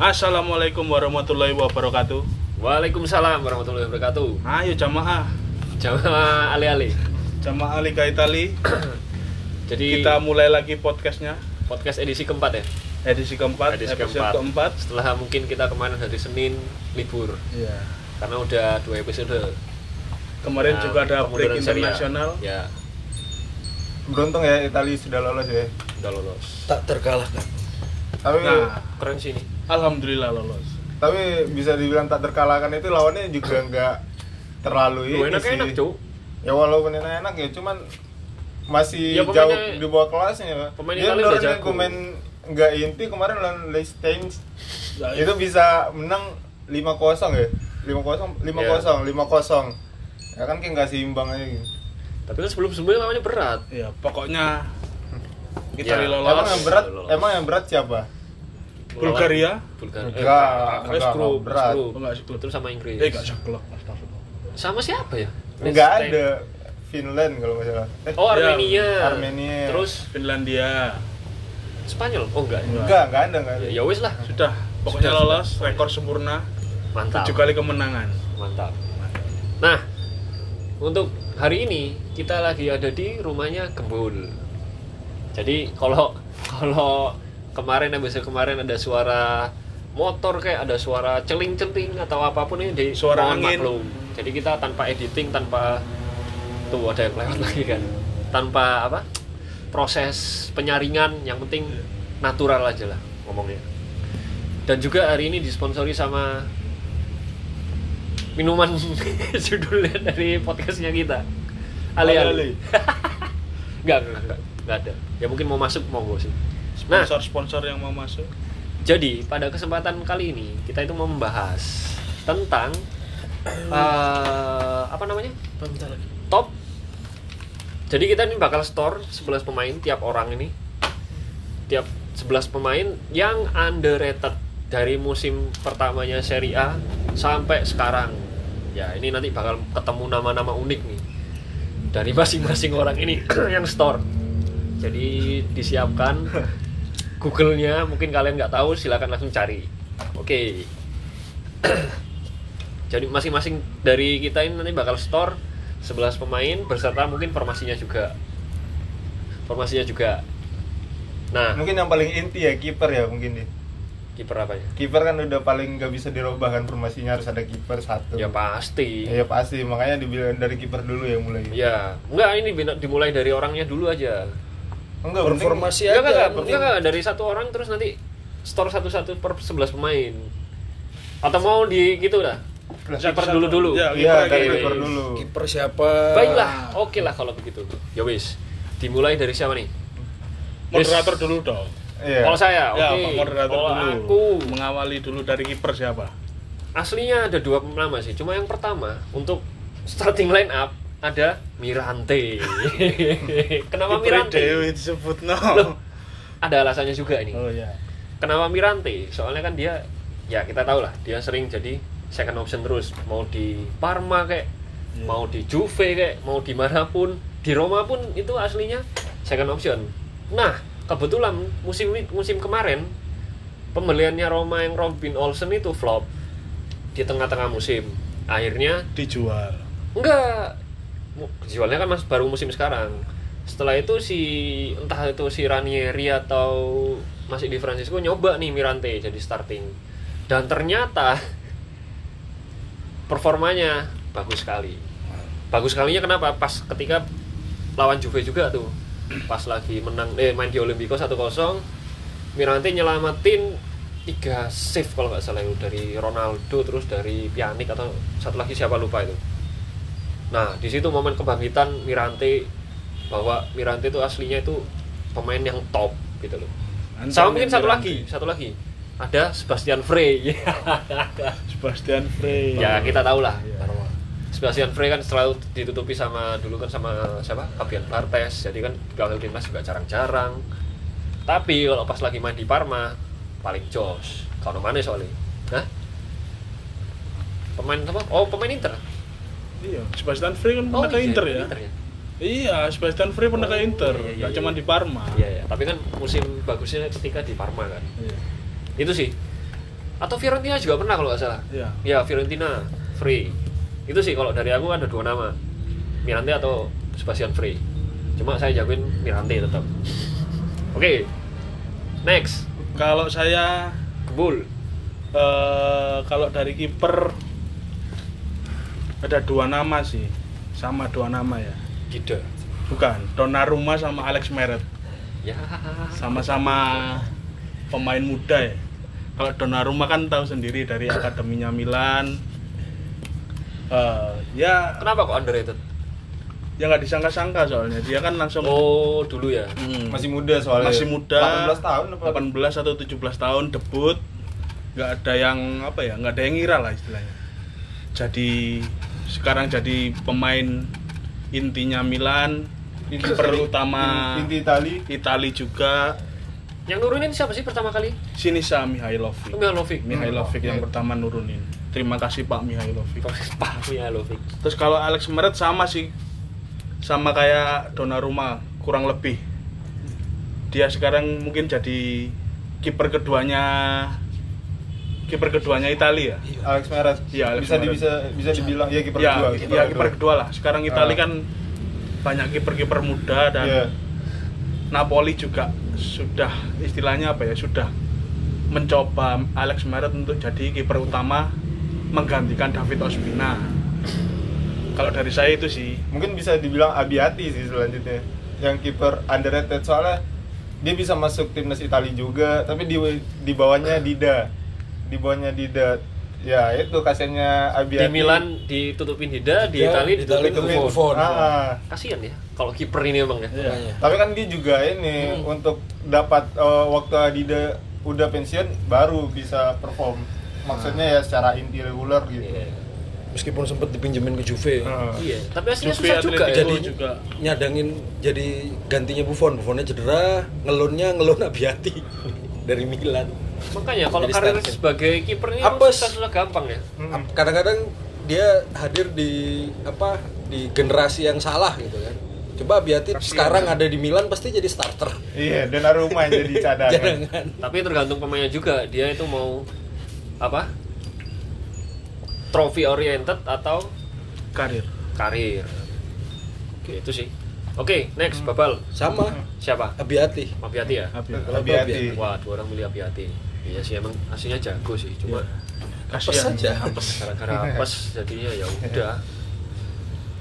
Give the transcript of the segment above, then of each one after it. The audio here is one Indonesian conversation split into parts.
Assalamualaikum warahmatullahi wabarakatuh. Waalaikumsalam warahmatullahi wabarakatuh. Ayo jamaah, Jamaah ali-ali. jamaah Liga Itali. Jadi Kita mulai lagi podcastnya podcast edisi keempat ya. edisi keempat, Edisi keempat. keempat. Setelah mungkin kita kemarin hari Senin libur Iya. karena udah dua episode. Kemarin Nah, juga ada break internasional. Ya, Beruntung ya Italia sudah lolos ya. udah lolos. tak terkalahkan Tapi Nah, Keren sih ini. Alhamdulillah lolos. tapi bisa dibilang tak terkalahkan itu lawannya juga nggak terlalu Lu ini sih. enak-enak, Cuk. Ya walaupun enak-enak ya cuman masih Ya, jauh pemainnya- di bawah kelasnya. Pak. pemain Dia Italia udah jago. pemain nggak inti kemarin lawan Liechtenstein Nah, itu bisa menang 5-0 ya. 5-0, 5-0, 5-0. Ya kan kayak nggak seimbang aja gitu. Tapi kan sebelum-sebelumnya lawannya berat. Ya, pokoknya kita Ya, lolos. Emang yang berat, Lolos. emang yang berat siapa? Bulgaria. Bulgaria. Eh, Enggak, enggak, grup, berat. enggak. Terus sama Inggris. Eh, enggak sekelok. Astagfirullah. Sama siapa ya? Nggak Liechtenstein. ada Finland kalau nggak salah. Eh, Oh, Ya, Armenia. Armenia. Terus Finlandia. Spanyol. Oh, enggak. Enggak. enggak, enggak ada, enggak ada. Ya, ya wis lah. Sudah, pokoknya Sudah, lolos, sudah. rekor sempurna, Mantap. tujuh kali kemenangan. Mantap. Nah, untuk hari ini kita lagi ada di rumahnya Gembul. Jadi kalau kalau kemarin episode kemarin ada suara motor kayak ada suara celing-celing atau apa pun ini di Suara angin. maklum. Jadi kita tanpa editing, tanpa tuh ada yang lewat lagi kan. Tanpa apa? Proses penyaringan yang penting natural aja lah ngomongnya. Dan juga hari ini disponsori sama minuman judulnya dari podcastnya kita Ali-ali. ali-ali nggak nggak nggak ada ya mungkin mau masuk monggo sih Sponsor-sponsor yang mau masuk. jadi pada kesempatan kali ini kita itu mau membahas tentang eh, apa namanya? Top. Jadi kita ini bakal store 11 pemain tiap orang ini. Tiap 11 pemain yang underrated dari musim pertamanya Serie A sampai sekarang. Ya ini nanti bakal ketemu nama-nama unik nih dari masing-masing orang ini yang store. Jadi disiapkan Google-nya mungkin kalian nggak tahu silakan langsung cari. Oke. Jadi masing-masing dari kita ini nanti bakal store 11 pemain beserta mungkin formasinya juga. Formasinya juga. Nah. Mungkin yang paling inti ya kiper ya mungkin dia. kiper apa ya? Kiper kan udah paling nggak bisa dirubah kan formasinya harus ada kiper satu. ya pasti. Ya pasti makanya dibilang dari kiper dulu ya mulai. ya enggak ini dimulai dari orangnya dulu aja Enggak enggak aja enggak, enggak, penting. enggak, dari satu orang terus nanti store satu-satu per 11 pemain atau mau di gitu dah kiper dulu dulu Ya, Iya, kiper dari kiper dulu. kiper siapa baiklah oke lah kalau begitu ya wis dimulai dari siapa nih Moderator dulu dong. Iya. kalau saya oke Ya, Pak moderator kalau dulu. aku Mengawali dulu dari kiper siapa? aslinya ada dua nama sih cuma yang pertama untuk starting line up ada Mirante. Kenapa Mirante? Dewi disebut no. Loh, ada alasannya juga ini. Oh ya. kenapa Mirante? Soalnya kan dia ya kita tahu lah dia sering jadi second option terus. Mau di Parma kayak Iya. mau di Juve kayak mau di mana pun. Di Roma pun itu aslinya second option. Nah kebetulan musim musim kemarin pembeliannya Roma yang Robin Olsen itu flop di tengah-tengah musim. Akhirnya Dijual. enggak jualnya kan mas baru musim sekarang. Setelah itu si entah itu si Ranieri atau masih di Francisco nyoba nih Mirante jadi starting. Dan ternyata performanya bagus sekali. Bagus sekalinya kenapa? Pas ketika lawan Juve juga tuh. Pas lagi menang eh main di Olimpico 1-0 Mirante nyelamatin tiga save kalau nggak salah itu dari Ronaldo terus dari Pjanic atau satu lagi siapa lupa itu nah di situ momen kebangkitan Mirante bahwa Mirante itu aslinya itu pemain yang top gitu loh. Sama mungkin satu lagi satu lagi. Ada Sebastian Frey. Sebastian Frey. ya kita tahu lah Iya. Sebastian Frey kan selalu ditutupi sama dulu kan sama siapa? Fabian Bartes jadi kan kalau timnas juga jarang-jarang. Tapi kalau pas lagi main di Parma paling jos. Kalau mana soalnya. Hah? pemain apa? Oh pemain Inter Iya, Sebastian Frey kan oh pernah ke iya, Inter ya. Inter ya Iya, Sebastian Frey pernah ke Oh, Inter, iya, iya, nggak iya, cuma iya. di Parma. iya ya tapi kan musim bagusnya ketika di Parma kan Iya. itu sih atau Fiorentina juga pernah kalau nggak salah Iya. ya Fiorentina free itu sih kalau dari aku ada dua nama Mirante atau Sebastian Free cuma saya jagoin Mirante tetap oke next Kalau saya Kebul eh, kalau dari kiper ada dua nama sih, sama dua nama ya. Gida Bukan, Donnarumma sama Alex Meret. ya Sama-sama pemain muda ya. Kalau Donnarumma kan tahu sendiri dari akademinya Milan. Eh, ya kenapa kok underrated ya nggak disangka-sangka soalnya dia kan langsung oh dulu ya Hmm. Masih muda soalnya. masih muda 18 tahun apa? 18 atau 17 tahun debut nggak ada yang apa ya nggak ada yang ngira lah istilahnya jadi sekarang jadi pemain intinya Milan Inti- kiper utama Inti Itali. Itali juga. Yang nurunin siapa sih pertama kali? Sinisa Mihailovic. Mihailovic. Mihailovic yang Oke. pertama nurunin. Terima kasih Pak Mihailovic. Pak Mihailovic. Terus kalau Alex Meret sama sih. Sama kayak Donnarumma kurang lebih. Dia sekarang mungkin jadi kiper keduanya kiper keduanya Italia ya Alex Meret. Iya, Alex bisa di, bisa bisa dibilang ya kiper ya, kedua. ya kiper kedua lah sekarang Italia Ah. kan banyak kiper-kiper muda dan Iya. Napoli juga sudah istilahnya apa ya sudah mencoba Alex Meret untuk jadi kiper utama menggantikan David Ospina kalau dari saya itu sih Mungkin bisa dibilang Abiati sih selanjutnya. Yang kiper underrated soalnya dia bisa masuk timnas Italia juga, tapi di di bawahnya Dida. Di bawahnya Dida. Ya, itu kasihannya di Abiati. Milan ditutupin Hida di Ya, Italia di Italia ditutupin ditutupin Buffon Buffon. Ah, ah. kasian ya kalau kiper ini emang ya Iya. Makanya. Tapi kan dia juga ini Hmm. untuk dapat eh, waktu Dida udah pensiun baru bisa perform. Maksudnya ya secara inti reguler gitu. Iya. Meskipun sempat dipinjemin ke Juve. Ah. Iya, tapi aslinya Juve susah juga ya. Jadi- juga Nyadangin jadi gantinya Buffon. Buffonnya cedera, ngelonnya ngelon Abiati dari Milan. Makanya kalau karir sebagai kiper ini Apes. susah-susah gampang ya. Ap- Kadang-kadang dia hadir di apa di generasi yang salah gitu kan. Coba Kasian. sekarang ada di Milan pasti jadi starter. Iya, Donnarumma yang jadi cadangan. Tapi tergantung pemainnya juga, dia itu mau apa? Trophy oriented atau karir karir. Itu sih. Oke, next Babal. Sama Siapa? Abiati. Abiati ya? Abiati. Wah, dua orang milih Abiati. Iya sih emang aslinya jago sih, cuma Apes kasihan saja. gara-gara apes jadinya ya udah.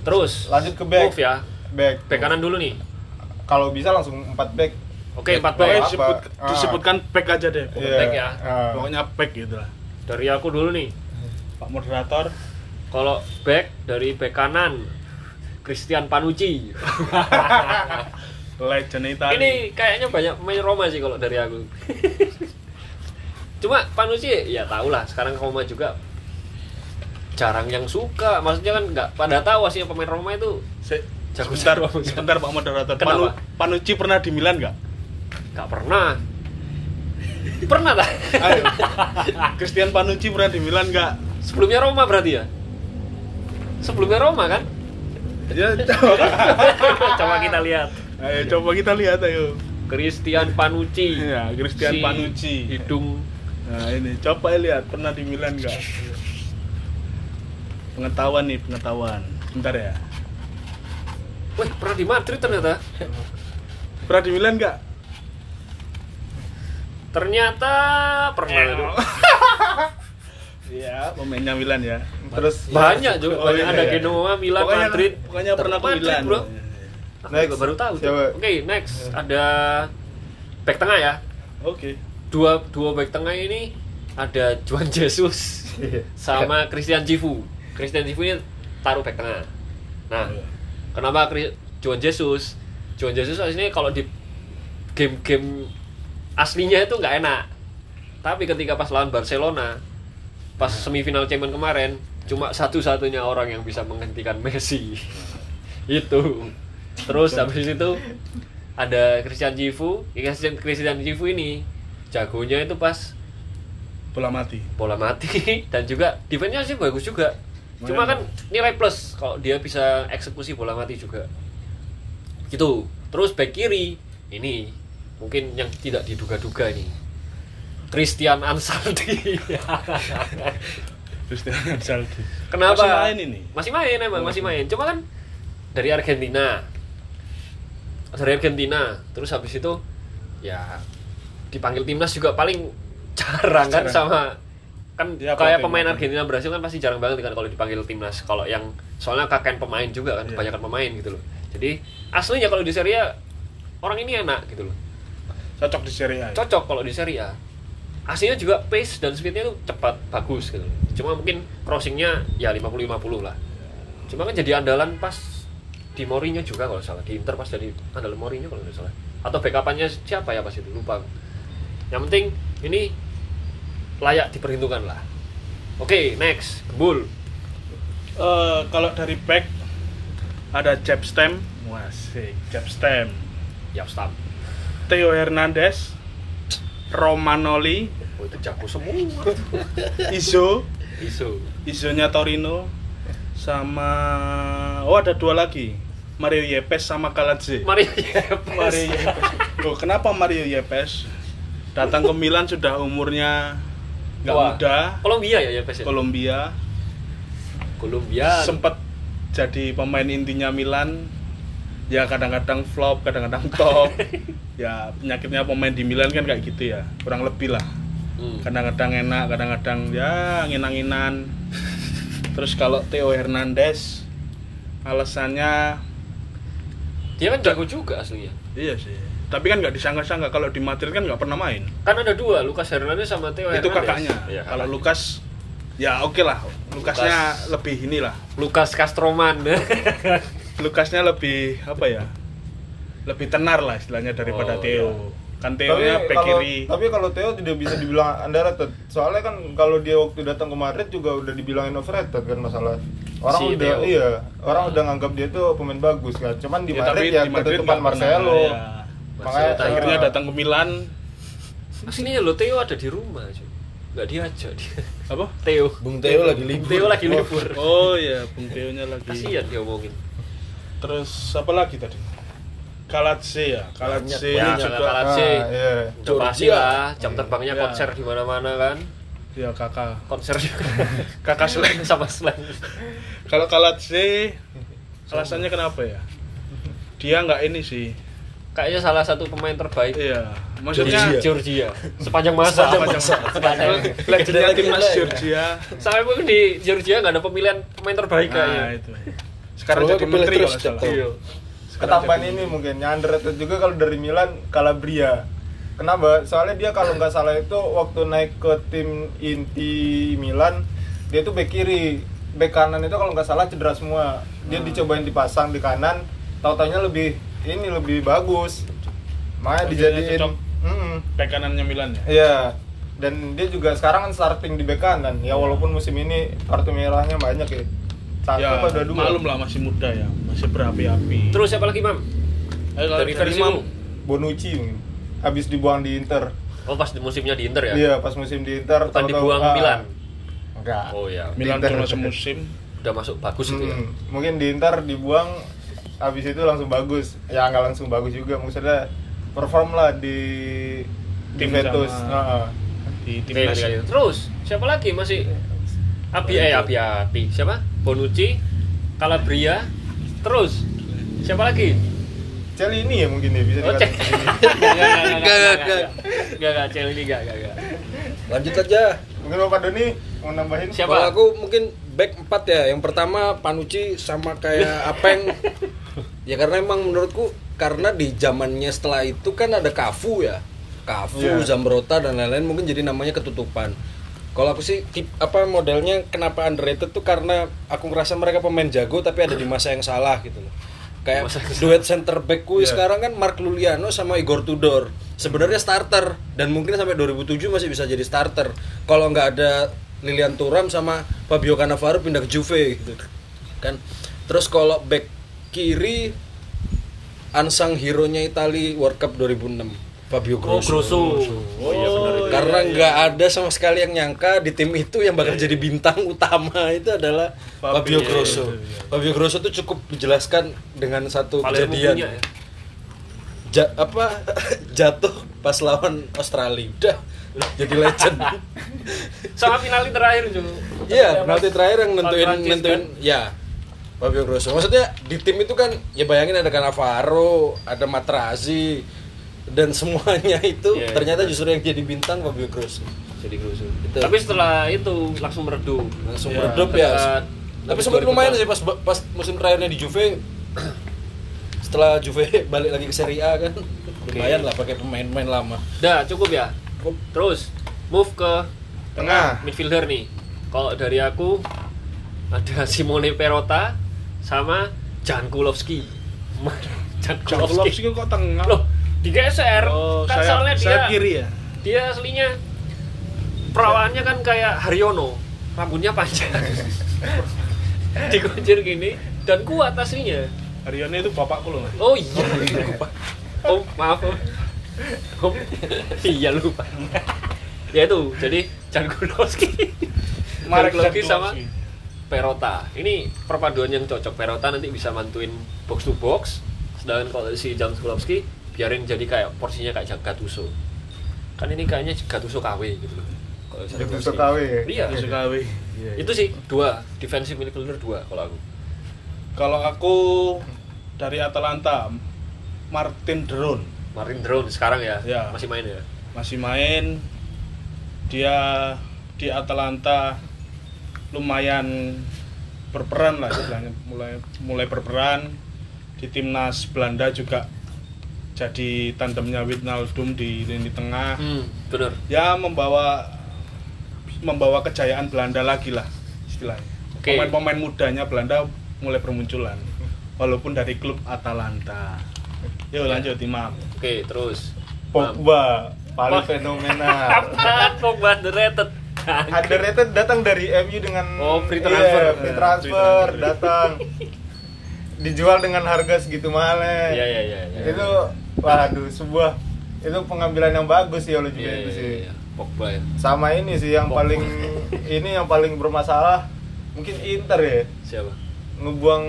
Terus Lanjut ke back. Move ya. Back. Back kanan dulu nih. Kalau bisa langsung 4 back. Oke, empat Back. Pokoknya back. apa? disebut, Ah. disebutkan back aja deh pokoknya, Back ya. Ah. pokoknya back gitu lah Dari aku dulu nih. Pak moderator Kalau back dari back kanan Christian Panucci. legend Italia Ini kayaknya banyak pemain Roma sih kalau dari aku. Cuma Panucci ya tau lah sekarang Roma juga jarang yang suka. Maksudnya kan nggak pada tahu aslinya pemain Roma itu Se- Jago sebentar, jago. sebentar Pak moderator. Panu- Panucci pernah di Milan nggak? nggak pernah. Pernah tak? Ayo. Christian Panucci pernah di Milan nggak? Sebelumnya Roma berarti ya? Sebelumnya Roma kan? Ya, coba. Coba kita lihat. Ayo, coba kita lihat ayo. Christian Panucci. Ya, Christian Si Panucci. Hidung Nah ini, coba lihat pernah di Milan nggak? Pengetahuan nih, pengetahuan. Bentar ya. Wih, pernah di Madrid ternyata. Pernah di Milan nggak? Ternyata pernah. Iya. Iya, pemainnya Milan ya. Terus Banyak juga, Oh, banyak iya, ada iya. Genoa, Milan, Pokoknya, Madrid. Pokoknya pernah ke Milan. bro. Aku Next. juga baru tahu. Oke, next ada back tengah ya. Oke. Dua dua back tengah ini ada Juan Jesus sama Christian Cifu. Christian Cifu ini taruh back tengah. Nah, Iya. kenapa Chris- Juan Jesus? Juan Jesus aslinya kalau di game-game aslinya itu nggak enak. Tapi ketika pas lawan Barcelona, pas semifinal Champions kemarin, cuma satu-satunya orang yang bisa menghentikan Messi. itu. Terus habis itu ada Christian Cifu, Ya, Christian Christian Cifu ini jagonya itu pas Bola mati. bola mati dan juga defense-nya sih bagus juga. Cuma kan nilai plus kalau dia bisa eksekusi bola mati juga. Gitu. Terus back kiri ini mungkin yang tidak diduga-duga ini. Christian Ansaldi Cristiano Ronaldo. Kenapa? Masih main ini. Masih main emang, masih main. Cuma kan dari Argentina. Dari Argentina. Terus habis itu ya dipanggil timnas juga paling jarang kan sama kan Ya, kayak pemain pelatih. Argentina Brasil kan pasti jarang banget kan kalau dipanggil timnas. Kalau yang soalnya kakek pemain juga kan Iya. kebanyakan pemain gitu loh. Jadi aslinya kalau di Serie A orang ini enak gitu loh. Cocok di Serie A. ya? Cocok kalau di Serie A. Aslinya juga pace dan speednya tuh cepat, bagus gitu. Cuma mungkin crossingnya ya 50-50 lah. Cuma kan jadi andalan pas di Mourinho juga kalau salah. Di Inter pas jadi andalan Mourinho kalau nggak salah. Atau backupannya siapa ya pas itu lupa. Yang penting ini layak diperhitungkan lah. Oke, next, Bull. Eh, kalau dari back ada Jeb Stem, wasik, Jeb Stem, Ya, stop. Theo Hernandez, Romanoli, Oh, itu jago semua. Iso, Isu. Isonya Torino, sama oh ada dua lagi, Mario Yepes sama Kaladze. Mario Yepes. Mario Yepes. Loh, kenapa Mario Yepes datang ke Milan sudah umurnya nggak muda, Kolombia ya Yepes ya? Kolombia, Kolombia. sempat jadi pemain intinya Milan ya kadang-kadang flop kadang-kadang top ya penyakitnya pemain di Milan kan kayak gitu ya kurang lebih lah. Kadang-kadang enak kadang-kadang ya nginan-nginan terus kalau Theo Hernandez alasannya Dia kan jago juga aslinya. iya sih tapi kan nggak disangka-sangka kalau di Madrid kan nggak pernah main Kan ada dua, Lucas Hernandez sama Theo itu Hernandez. kakaknya Iya, kalau. Lukas ya oke lah Lukasnya Lukas. lebih inilah Lucas Castroman. Lukasnya lebih apa ya lebih tenar lah istilahnya daripada Oh, Theo iya. Kan Theo-nya back kalau, kiri tapi kalau Theo tidak bisa dibilang underrated soalnya kan kalau dia waktu datang ke Madrid juga udah dibilangin overrated kan masalah orang Si udah Theo. iya orang udah nganggap dia tuh pemain bagus kan cuman di Ya, tapi Madrid ya di Madrid ketutupan Marcelo ya. makanya akhirnya eh, datang ke Milan Aslinya lo Theo ada di rumah, cuy. Nggak diajak dia. apa Theo. Bung Theo lagi libur. Theo lagi libur. oh ya Bung Theo-nya lagi Kasihan dia omongin. terus apa lagi tadi Kalatse ya Kalatse Ya, juga Kalatse. ah, iya. Udah pasti Georgia. lah, jam terbangnya Iya. konser di mana-mana kan. ya kakak Konser juga. kakak slang sama slang. kalau Kalatse alasannya kenapa ya dia nggak ini sih Kayaknya salah satu pemain terbaik iya maksudnya Georgia. Georgia sepanjang masa. Sepanjang masa. Nggak ada. legendnya timnas ya. Georgia Sampai pun di Georgia nggak ada pemilihan pemain terbaik nah kayaknya. itu sekarang jadi menteri terus kalau salah. Iya. Ketambahan ini mungkin underrated juga kalau dari Milan Calabria kenapa soalnya dia kalau nggak salah itu waktu naik ke tim inti Milan dia tuh back kiri back kanan itu kalau nggak salah cedera semua dia Hmm. dicobain dipasang di kanan tahu-taunya lebih ini lebih bagus makanya dijadiin. Mm-mm. back kanannya Milan ya Iya. Dan dia juga sekarang kan starting di bek kanan. Ya walaupun musim ini kartu merahnya banyak ya. Satu ya apa dua dua. malum lah masih muda ya masih berapi-api Terus siapa lagi, Mam? Ayo, kalau dari versi Imam, lu. Bonucci mungkin. Habis dibuang di Inter. Oh, pas di musimnya di Inter ya? Iya, pas musim di Inter. Bukan tahu-tahu, dibuang ah, Milan. Enggak. Oh ya, Milan cuma semusim udah masuk bagus itu ya. Hmm, mungkin di Inter dibuang habis itu langsung bagus. Ya nggak langsung bagus juga maksudnya perform lah di Tim Juventus. di oke. Terus siapa lagi masih Abi eh Abiati siapa? Bonucci, Calabria, terus siapa lagi? Celini ya mungkin ya bisa Oh, dikatakan. Enggak, enggak, Enggak, enggak, enggak. enggak, enggak, cel ini enggak, enggak, enggak. Lanjut aja. Mungkin Bapak Doni mau nambahin? Siapa? Kalau aku mungkin back 4 ya. Yang pertama Panucci sama kayak Apeng. ya karena emang menurutku karena di zamannya setelah itu kan ada Cafu ya. Cafu, Iya. Zambrota dan lain-lain mungkin jadi namanya ketutupan. Kalau aku sih tip apa modelnya kenapa underrated tuh karena aku ngerasa mereka pemain jago tapi ada di masa yang salah gitu loh. Kayak Masa duet center back ku Iya. sekarang kan Mark Luliano sama Igor Tudor. Sebenarnya starter dan mungkin sampai 2007 masih bisa jadi starter. Kalau nggak ada Lilian Thuram sama Fabio Cannavaro pindah ke Juve gitu. Kan. Terus kalau back kiri unsung hero-nya Itali World Cup 2006 Fabio Oh, Grosso. Grosso. Oh iya benar itu. Karena nggak ada sama sekali yang nyangka di tim itu yang bakal jadi bintang utama itu adalah Fabio Fabio, Grosso. iya, iya. Fabio Grosso itu cukup dijelaskan dengan satu Palermo kejadian punya ya. Ja- apa jatuh pas lawan Australia. Udah jadi legend Sama penalti terakhir juga. iya penalti terakhir yang nentuin Prancis, nentuin ya Fabio Grosso maksudnya di tim itu kan ya bayangin ada Cannavaro ada Matrazi dan semuanya itu Iya, iya. ternyata justru yang jadi bintang Fabio Grosso Jadi kerusuh. Itu. Tapi setelah itu langsung meredup. langsung Ya, meredup ya tapi sempat 2004. lumayan sih pas pas musim terakhirnya di Juve setelah Juve balik lagi ke Serie A kan lumayan lah pakai pemain-pemain lama Dah, cukup ya. Terus move ke Tengah. midfielder nih. Kalau dari aku ada Simone Perota sama Jan Kulowski. Jan Kulowski. kok tengah Loh, digeser. oh kan saya, soalnya dia saya kiri ya? dia aslinya. Perawaannya kan kayak Haryono. Rambutnya panjang. Dikuncir gini dan kuat aslinya. Haryono itu bapakku loh oh iya. Lupa oh maaf om om iya lupa. Ya itu jadi Jan Kulowski. Marek Kulowski sama. Perota. Ini perpaduan yang cocok. Perota nanti bisa mantuin box to box. Sedangkan kalau si Jan Kulowski biarin jadi kayak porsinya kayak Gattuso kan ini kayaknya Gattuso KW gitu loh. Kalau Jan Gattuso Kulowski. KW. iya. Itu sekali itu sih dua defensive midfielder dua kalau aku. Kalau aku dari Atalanta Martin Deron Martin Drone sekarang ya, Ya. masih main ya? Masih main. Dia di Atalanta lumayan berperan lah mulai mulai berperan. Di timnas Belanda juga jadi tandemnya Wijnaldum di lini tengah hmm, bener ya membawa membawa kejayaan Belanda lagi lah istilahnya Oke. pemain-pemain mudanya Belanda mulai bermunculan walaupun dari klub Atalanta yuk lanjut Imam oke terus Pogba paling fenomenal. Apaan Pogba underrated Underrated datang dari MU dengan Oh, free Iya, transfer. free Free transfer datang. Dijual dengan harga segitu mahalnya. Iya, iya, iya, iya. Itu waduh sebuah itu pengambilan yang bagus sih oleh Iya, Juventus iya, sih. iya. Pogba ya. Sama ini sih yang Pogba. paling ini yang paling bermasalah mungkin Inter ya. Siapa? Ngebuang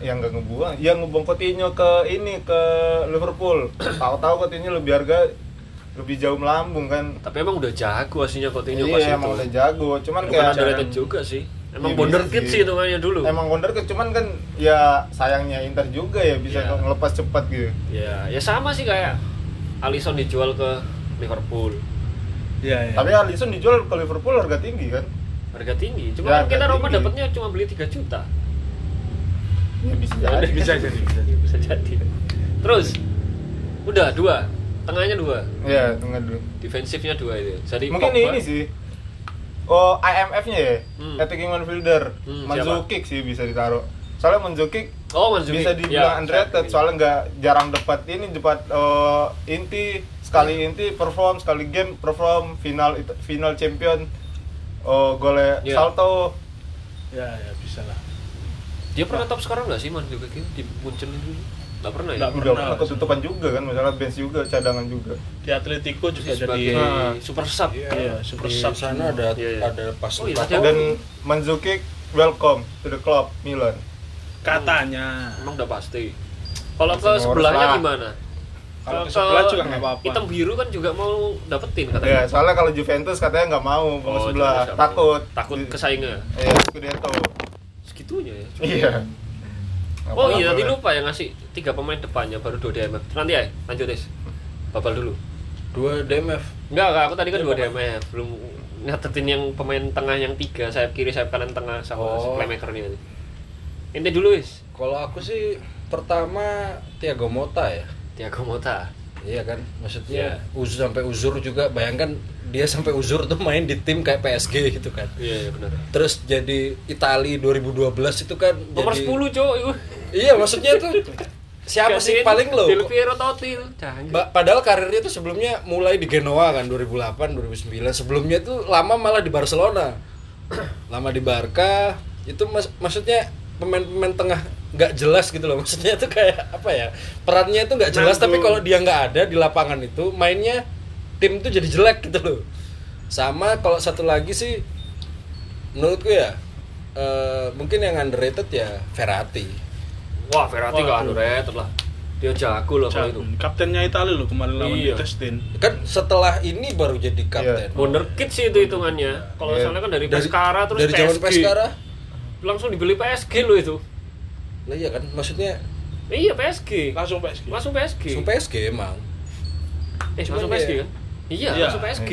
yang nggak ngebuang ya ngebuang Coutinho ke ini ke Liverpool. Tahu-tahu Coutinho lebih harga lebih jauh melambung kan. Tapi emang udah jago aslinya Coutinho pas iya itu. emang udah jago. Cuman bukan kayak underrated juga sih emang Iya, wonderkid bisa sih. dulu. Emang wonderkid cuman kan ya sayangnya Inter juga ya bisa Iya. ngelepas cepat gitu. Ya ya sama sih kayak Alisson dijual ke Liverpool. Ya, ya. tapi Alisson dijual ke Liverpool harga tinggi kan? Harga tinggi. Cuma Ya, kan kita Roma dapatnya cuma beli 3 juta. Ya bisa Ya jadi bisa jadi bisa jadi. bisa jadi. Terus udah dua. Tengahnya dua. Ya tengah dulu defensifnya dua itu jadi mungkin Pogba, ini sih oh IMF-nya ya? Hmm. attacking midfielder Hmm, Mandzukic sih bisa ditaruh. Soalnya Mandzukic oh Mandzukic bisa dibilang Ya, underrated saya- soalnya nggak jarang dapat ini dapat eh, inti sekali inti perform sekali game perform final final champion oh golnya Iya. salto. Ya ya bisa lah. Dia pernah top sekarang nggak sih Mandzukic itu di Munchen itu nggak pernah ya? Udah Pernah. pernah ketutupan juga kan masalah bench juga cadangan juga. Di Atletico juga sebagai jadi Ah. super sub. Iya super di sub. sana ada Iya, iya. ada pas Oh, iya, dan Mandzukic welcome to the club Milan. Katanya. Emang udah pasti. Kalau ke sebelahnya lah. gimana? Kalau ke sebelah juga nggak apa-apa. hitam biru kan juga mau dapetin ya katanya soalnya kalau Juventus katanya nggak mau bang Oh, sebelah. Takut. Takut kesaingnya. Iya Scudetto. Segitunya ya. Iya oh iya lah. lupa yang ngasih tiga pemain depannya baru dua DMF nanti ya lanjut des. Babal dulu. Dua DMF enggak enggak aku tadi kan dua DMF belum nyatetin yang pemain tengah yang tiga sayap kiri sayap kanan tengah sama Oh. playmaker ini inti dulu wis kalau aku sih pertama Thiago Motta ya. Thiago Motta. Iya kan, maksudnya Iya. uzur sampai uzur juga. Bayangkan dia sampai uzur tuh main di tim kayak PSG gitu kan. iya iya benar. Terus jadi Itali 2012 itu kan nomor jadi, 10 cowok itu Iya, maksudnya tuh siapa sih paling low? Del Piero Totti jangan Ba- padahal karirnya tuh sebelumnya mulai di Genoa kan 2008 2009. Sebelumnya tuh lama malah di Barcelona. lama di Barca itu mas- maksudnya pemain-pemain tengah nggak jelas gitu loh maksudnya itu kayak apa ya perannya itu nggak jelas tapi Nanggung. kalau dia nggak ada di lapangan itu mainnya tim itu jadi jelek gitu loh sama kalau satu lagi sih menurutku ya eh, mungkin yang underrated ya Verratti wah Verratti nggak aduh. underrated lah dia jago loh kalau itu. Kaptennya Italia loh kemarin lawan Iya. Liechtenstein. Kan setelah ini baru jadi kapten. wonderkid sih itu hitungannya kalau Iya. misalnya kan dari, Dari Pescara terus dari zaman PSG Pescara. langsung dibeli PSG loh itu Lah iya kan, maksudnya iya PSG Langsung PSG. langsung PSG langsung PSG emang. eh Cuman langsung ya- PSG kan iya Iya. langsung PSG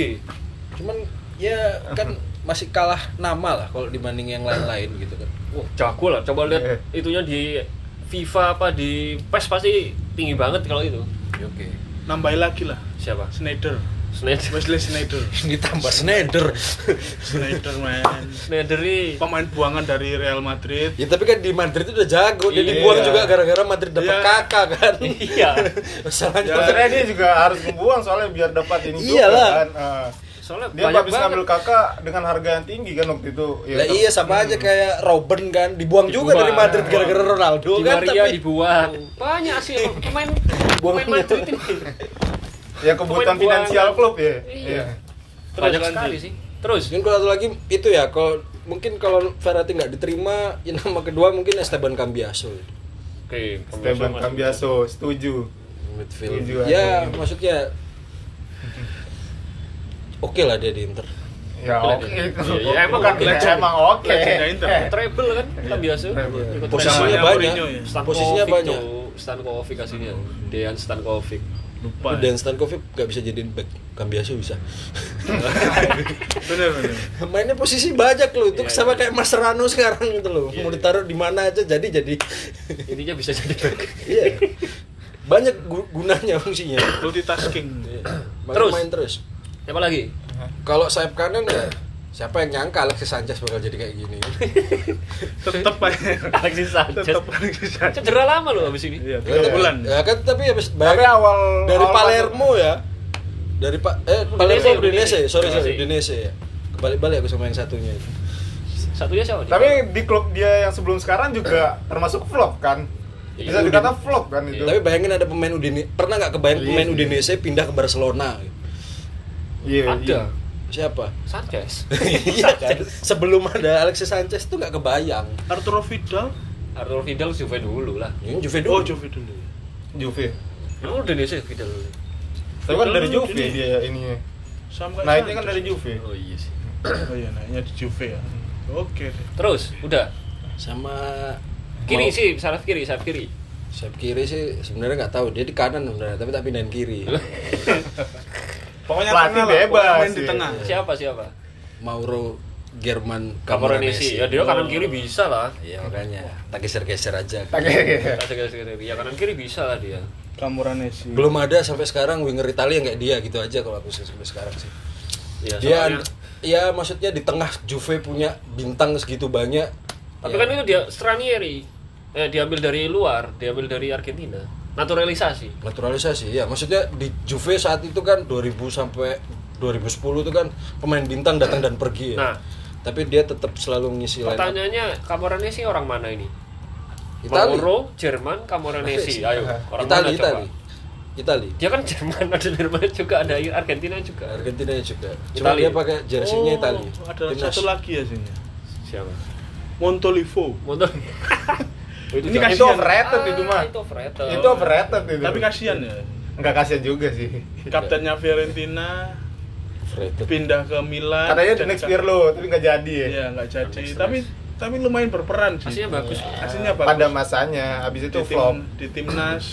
Cuman ya kan masih kalah nama lah kalau dibanding yang lain-lain gitu kan. wah jago lah coba lihat Eh. itunya di FIFA apa di PES pasti tinggi banget kalau itu Oke. Nambahin lagi lah. siapa Snyder. Snyder Wesley Snyder. Ditambah Snyder. Snyder man. Snyder ini Pemain buangan dari Real Madrid. ya tapi kan di Madrid itu udah jago, dia Iya. dibuang juga gara-gara Madrid dapat Iya. kakak kan. iya Masalahnya Ya. Sebenarnya dia juga harus membuang soalnya biar dapat ini juga Iyalah. kan. Ah. Soalnya dia banyak banget ngambil kakak dengan harga yang tinggi kan waktu itu. lah iya sama aja kayak Robben kan dibuang, juga dari Dibuang. Madrid gara-gara Ronaldo Di kan Maria tapi dibuang banyak sih pemain pemain. Madrid ini Ya kebutuhan Pemain finansial buangan. klub ya. Iya. Terus banyak sekali sih terus mungkin kalau satu lagi itu ya kalau mungkin kalau Verratti nggak diterima ya nama kedua mungkin Esteban Cambiaso oke Esteban Cambiaso setuju. midfield Setuju, ya maksudnya oke lah dia di Inter. Ya Oke, oke. iya, itu. iya, emang Bukan oke. legend, emang oke. Legendnya Inter. treble kan? Kan biasa. Posisinya banyak. Ya? Posisinya banyak. Stankovic aslinya. Dejan Stankovic. Lupa. dan Stankovic nggak bisa jadiin back. Cambiaso bisa. Bener bener. mainnya posisi banyak loh. Itu Iya, sama iya. kayak Mascherano sekarang gitu loh. Iya, mau iya. ditaruh di mana aja jadi jadi. Intinya bisa jadi back. Iya. Banyak gu- gunanya fungsinya. Multitasking. Makanya Terus? main terus siapa lagi kalau sayap kanan ya siapa yang nyangka Alexis Sanchez bakal jadi kayak gini Tetep aja. Alexis Sanchez Tetep Alexis Sanchez. cedera lama loh abis ini Iya, tiga bulan. ya kan tapi habis Tapi bayangin awal dari awal Palermo ya dari pak eh Palermo Udinese, sorry sorry Udinese. Ya kebalik-balik aku sama yang satunya itu satunya siapa? Tapi di klub dia yang sebelum sekarang juga termasuk flop kan. Bisa Iya. dikata flop kan itu. tapi bayangin ada pemain Udinese pernah nggak kebayang Iya pemain. Udinese pindah ke Barcelona Iya. ada siapa Sanchez iya kan sebelum ada Alexis Sanchez tuh nggak kebayang Arturo Vidal. Arthur Vidal Juve dulu lah ini Juve Oh, dulu Juve dulu. Juve. Nih sih Vidal dulu Tapi kan dari Juve ini. dia ininya. Sama Naiknya kan dari Juve. oh iya sih Oh iya, naiknya di Juve ya. Oke deh. terus udah sama kiri mau- sih sayap kiri sayap kiri sayap kiri sih sebenarnya nggak tahu dia di kanan sebenarnya tapi tak pindahin kiri Pokoknya Pelatih tengah bebas, pokoknya main di iya. tengah. siapa siapa Mauro German Camoranesi ya dia kanan kiri bisa lah Iya makanya tak geser-geser aja. ya kanan kiri bisa lah dia Camoranesi. Belum ada sampai sekarang winger Italia yang kayak dia gitu aja kalau aku sih sampai sekarang sih. ya, Dia ya maksudnya di tengah Juve punya bintang segitu banyak. tapi ya, kan itu dia Stranieri eh, diambil dari luar diambil dari Argentina naturalisasi naturalisasi ya maksudnya di Juve saat itu kan 2000 sampai 2010 itu kan pemain bintang datang dan pergi ya. Nah. Tapi dia tetap selalu ngisi pertanyaannya Camoranesi orang mana ini Itali. Mauro Jerman Camoranesi ayo orang Itali, mana coba Itali. Dia kan Jerman ada Jerman juga ada Argentina juga Argentina juga. Cuma Itali. dia pakai jersey-nya Oh, Itali. Ada Timnas. satu lagi ya sini. siapa Montolivo. Motor itu Ini jangan- itu overrated itu mah. Ah, itu overrated Itu overrated itu. Tapi kasihan ya. Enggak kasihan juga sih. Kaptennya Fiorentina Overrated. pindah ke Milan. Katanya the next Pirlo, tapi nggak jadi ya. Iya, nggak jadi. Tapi tapi lumayan berperan sih. Aslinya bagus. Aslinya bagus. Pada masanya, habis itu di tim, flop. di timnas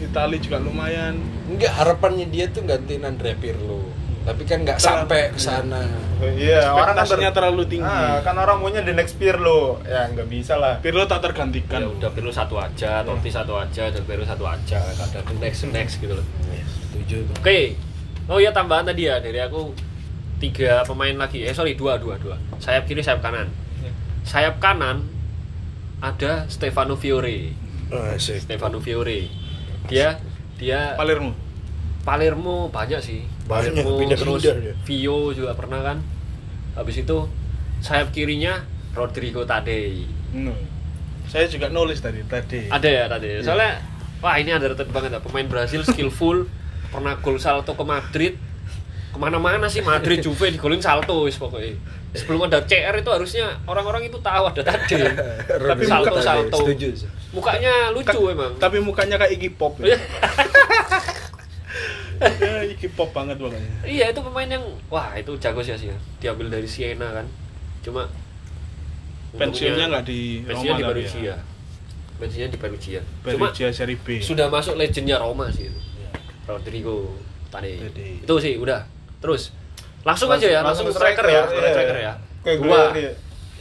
Itali juga lumayan. Enggak harapannya dia tuh gantiin Andrea Pirlo. Tapi kan nggak sampai ke sana. Iya, orang kan terlalu tinggi. Ah, kan orang maunya the next Pirlo. Ya nggak bisa lah. Pirlo tak tergantikan. ya udah Pirlo satu aja Totti satu aja dan Pirlo satu aja nggak ada the next next gitu loh Setuju tuh. oke oh ya tambahan tadi ya dari aku tiga pemain lagi eh sorry dua dua dua sayap kiri sayap kanan sayap kanan ada Stefano Fiore Ah, sih. Stefano Fiore dia dia Palermo. Palermo banyak sih Banyak, Palermo pindah-pindah terus dia. Vio juga pernah kan habis itu sayap kirinya Rodrigo Tadei No. Saya juga nulis tadi tadi. ada ya tadi soalnya wah ini underrated banget ya pemain Brasil skillful pernah gol salto ke Madrid ke mana-mana sih Madrid Juve digolin salto wis pokoknya sebelum ada CR itu harusnya orang-orang itu tahu ada tadi tapi salto salto Setuju. mukanya lucu emang Tapi mukanya kayak Iggy Pop. Iya. Ya, Iggy Pop banget makanya. iya itu pemain yang wah itu jago sih sih diambil dari Siena kan. Cuma Pensiunnya nggak di pensiunnya Roma di tapi Perugia. Ya. pensiunnya di Perugia. Cuma Perugia Serie B. sudah masuk legendnya Roma sih itu. Rodrigo tadi Tadi. itu sih udah. Terus langsung aja ya langsung, striker, ya iya. striker ya. Kayak dua.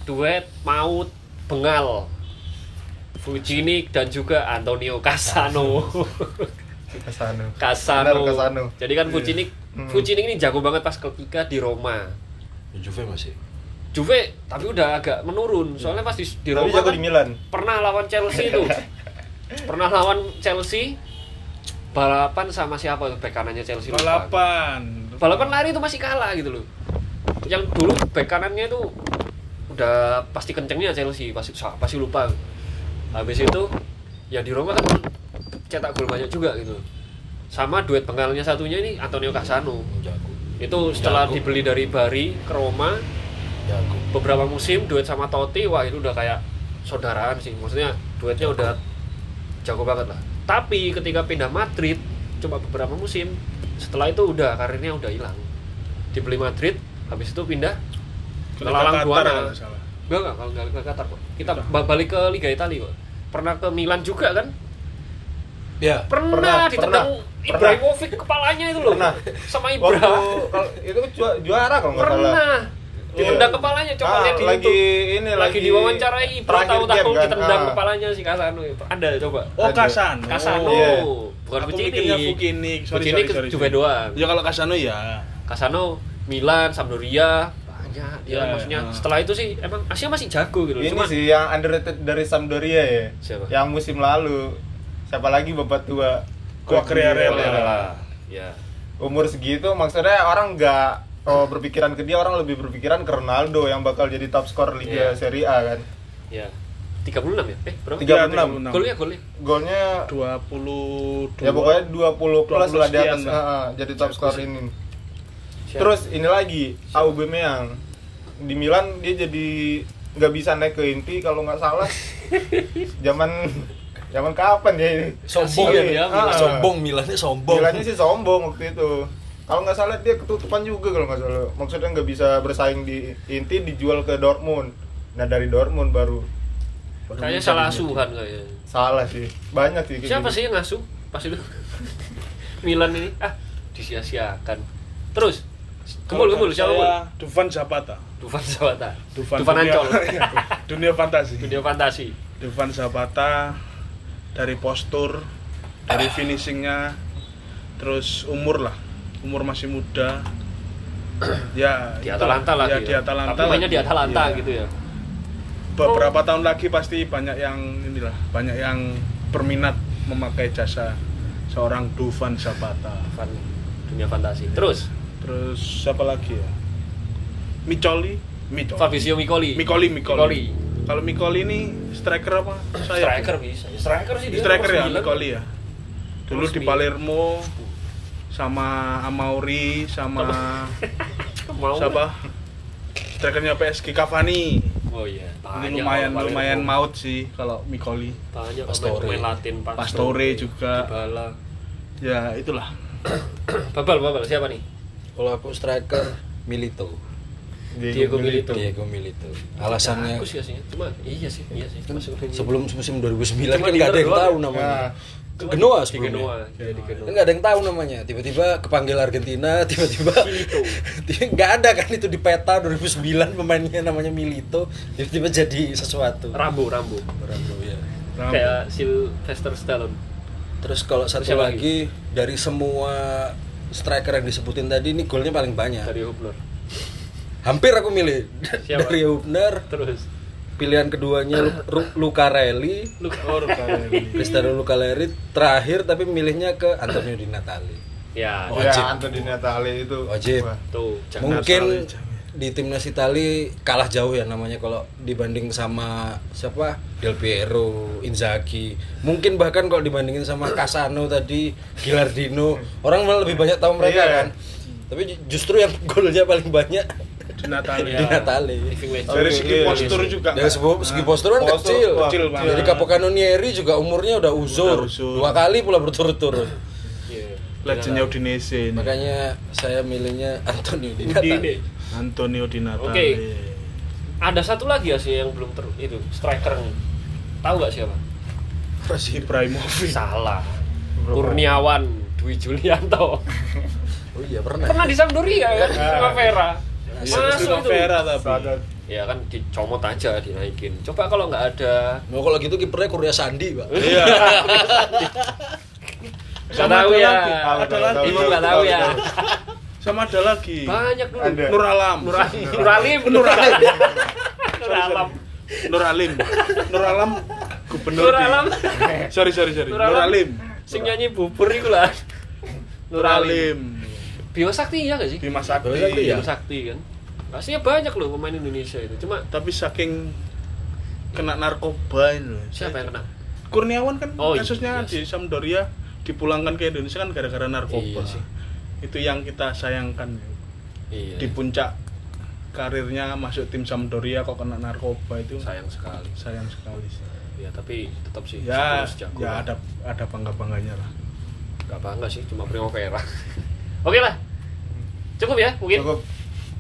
Duet maut bengal. Fujinik dan juga Antonio Casano Ke sana. Casano. Benar, Casano. jadi kan Fujinik Hmm. Fujinik ini jago banget pas ketika di Roma Juve masih. Juve tapi udah agak menurun soalnya pas di, di Tapi Roma jago kan di Milan. pernah lawan Chelsea itu pernah lawan Chelsea balapan sama siapa tuh bek kanannya Chelsea lupa. Balapan. balapan lari itu masih kalah gitu loh yang dulu bek kanannya itu udah pasti kencengnya Chelsea pasti pasti lupa habis itu ya di Roma kan cetak gol banyak juga gitu. Sama duet bengalnya satunya ini Antonio Casano Jago. itu setelah Jago. dibeli dari Bari ke Roma Jago. beberapa musim duet sama Totti wah itu udah kayak saudaraan sih. Maksudnya duetnya udah jago banget lah. Tapi ketika pindah Madrid cuma beberapa musim setelah itu udah karirnya udah hilang. Dibeli Madrid habis itu pindah ke Lalang Buana enggak enggak kalau nggak ke Qatar kok. Kita Kita. ba- balik ke Liga Italia kok. Pernah ke Milan juga kan Ya. pernah, Pernah, ditendang. Ibrahimovic kepalanya itu loh Pernah. sama Waktu Ibra kalau itu ju- juara kalau nggak salah. pernah ditendang Iya. kepalanya coba Ah, lihat di lagi YouTube. ini lagi lagi diwawancarai Ibra tahu-tahu kan? ditendang Ah. kepalanya si Kasano itu. Anda coba. Oh, Ada. Kasano. Kasano, iya. bukan Aku Fucini. mikirnya Fukinik. Sorry, sorry, Juve sorry. doang. Ya kalau Kasano ya. Kasano, Milan, Sampdoria, banyak. Dia Ya, maksudnya ah. setelah itu sih emang Asia masih jago gitu. Ini Cuma sih yang underrated dari Sampdoria ya. Siapa? Yang musim lalu. Siapa lagi bapak tua? Quagliarella. Quagliarella. ya. Umur segitu maksudnya orang nggak oh, berpikiran ke dia, orang lebih berpikiran ke Ronaldo yang bakal jadi top skor Liga Iya. Serie A kan. Ya. 36 ya? Eh, berapa? Tiga- 36. 36. Golnya golnya. Golnya 22 ya pokoknya 20 plus 20 lah di atas ah, jadi top skor ini. Siapa? Terus ini lagi Aubameyang di Milan dia jadi nggak bisa naik ke inti kalau nggak salah. Zaman zaman kapan ya ini? Sombong ya. ya, Milan. Sombong Milannya sombong. Milannya sih sombong waktu itu. Kalau nggak salah dia ketutupan juga kalau nggak salah. Maksudnya nggak bisa bersaing di inti dijual ke Dortmund. Nah dari Dortmund baru Kayaknya salah asuhan kayaknya. salah sih. Banyak sih. Siapa gitu. sih yang ngasuh pas itu? Milan ini ah disia-siakan. Terus Gembul, gembul, siapa? Saya Dufan Zapata. Dufan Zapata. Dufan, Dufan dunia- Ancol. dunia fantasi. Dunia fantasi. Dufan Zapata dari postur, dari finishingnya, terus umur lah, umur masih muda. ya Di. Atalanta lagi. Ya, di Atalanta. Tapi lagi. di Atalanta Iya. gitu ya. Beberapa tahun lagi pasti banyak yang inilah, banyak yang berminat memakai jasa seorang Dufan Zapata. Dufan dunia fantasi. Terus Terus siapa lagi ya? Micoli, Micoli. Fabrizio Micoli. Mikoli, Mikoli. Mikoli. Kalau Mikoli ini striker apa? Saya. Striker bisa. Striker sih dia. striker ya. Mikoli ya. Dulu di. Palermo sama Amauri sama siapa? Strikernya PSG Cavani. Oh iya. Ini Banyak lumayan lumayan maut sih kalau Mikoli. Banyak Pastore. pemain Latin Pastore juga. Dybala. Ya itulah. Babal, babal siapa nih? Kalau aku striker Milito. Diego Milito. Diego Milito. Alasannya Bagus ya sih. Cuma iya sih, iya sih. Masuk ke- sebelum musim 2009 Cuma kan di nggak ada yang tahu doang. namanya. Nah, Ke Genoa sebelumnya. Genoa, ya di Genoa. Kan nggak ada yang tahu namanya. Tiba-tiba kepanggil Argentina, tiba-tiba Milito. nggak ada kan itu di peta 2009 pemainnya namanya Milito, tiba-tiba jadi sesuatu. Rambo, Rambo. Rambo ya. Rambo. Kayak Sylvester Stallone. Terus kalau satu Siapa lagi dari semua striker yang disebutin tadi ini golnya paling banyak. Dari Hubner. Hampir aku milih Siapa? dari Hubner. Terus Pilihan keduanya Lu- Ru- Lucarelli, Luka Oh, Lucarelli. Cristiano Lucarelli. Terakhir tapi milihnya ke Antonio Di Natali. Ya, ya Wajib. Anthony Natale itu. Wajib. Tuh Mungkin di timnas Itali kalah jauh ya namanya kalau dibanding sama siapa Del Piero, Inzaghi. Mungkin bahkan kalau dibandingin sama Casano tadi, Gilardino, orang malah lebih banyak tahu mereka Iya. kan. Tapi ju- justru yang golnya paling banyak di Natale di Natale. Dari segi iya, postur iya. juga Dari segi, segi postur kan Postur, kecil. kecil banget. Jadi Capocannonieri juga umurnya udah uzur. Udah uzur. Dua kali pula berturut-turut. Iya. legendnya Udinese ini. Makanya saya milihnya Antonio Di Udine. Natale. Antonio Di Natale Oke. Ada satu lagi ya sih yang belum ter itu striker nih. Tahu nggak siapa? Ibrahimovic Salah. Kurniawan Dwi Julianto. Oh iya pernah. Pernah di Sampdoria kan? Primavera. Iya, Masuk itu. Primavera tapi. Ya kan dicomot aja dinaikin. Coba kalau nggak ada Mau kalau gitu kipernya Kurnia Sandi, Pak. iya Nggak tahu ada ya. ada lagi Ibu nggak tahu ya. sama ada lagi Banyak dulu. Nur Alam Nur Nur Alim. Nur Alim. Nur Alam. Nur Alim Nur Alam gubernur Nur Alam. sorry sorry sorry Nur. Alim Sing nyanyi bubur iku lah. Nur Alim Biosakti ya gak sih? Bima Sakti Bima Sakti, ya? Biosakti kan. Pastinya banyak loh pemain Indonesia itu. Cuma tapi saking kena narkoba ini loh. siapa yang kena? Kurniawan kan Oh, iya, kasusnya iya di sih. Sampdoria dipulangkan ke Indonesia kan gara-gara narkoba Iya sih. itu yang kita sayangkan Iya. di puncak karirnya masuk tim Sampdoria kok kena narkoba itu sayang sekali. sayang sekali sih. Ya tapi tetap sih ya ya ada ada bangga bangganya lah Gak bangga sih, cuma Primavera. Oke lah. Cukup ya mungkin. Cukup.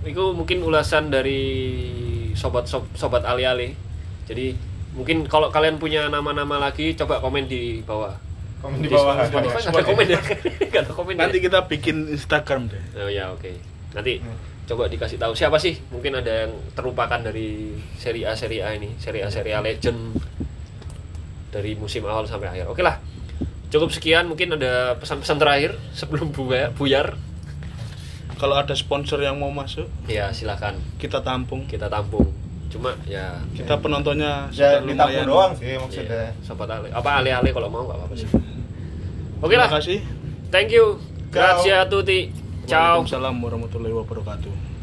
Itu mungkin ulasan dari sobat sob- sobat ali-ali. Jadi mungkin kalau kalian punya nama-nama lagi coba komen di bawah. Komen di bawah. Spotify ada komen ya? Nggak ada komen nanti ya? kita bikin Instagram deh Oh ya oke. Nanti Hmm. coba dikasih tahu siapa sih? Mungkin ada yang terlupakan dari seri A seri A ini, seri A seri A Legend dari musim awal sampai akhir. Oke lah. Cukup sekian. Mungkin ada pesan-pesan terakhir sebelum buya- buyar. Kalau ada sponsor yang mau masuk Ya silakan kita tampung kita tampung. Cuma ya kita penontonnya Ya sudah ditampung lumayan doang sih maksudnya. Iya, sobat ale. Apa ale-ale kalau mau nggak apa-apa sih. Oke terima lah. kasih Thank you. Grazie a tutti. Ciao. Waalaikumsalam warahmatullahi wabarakatuh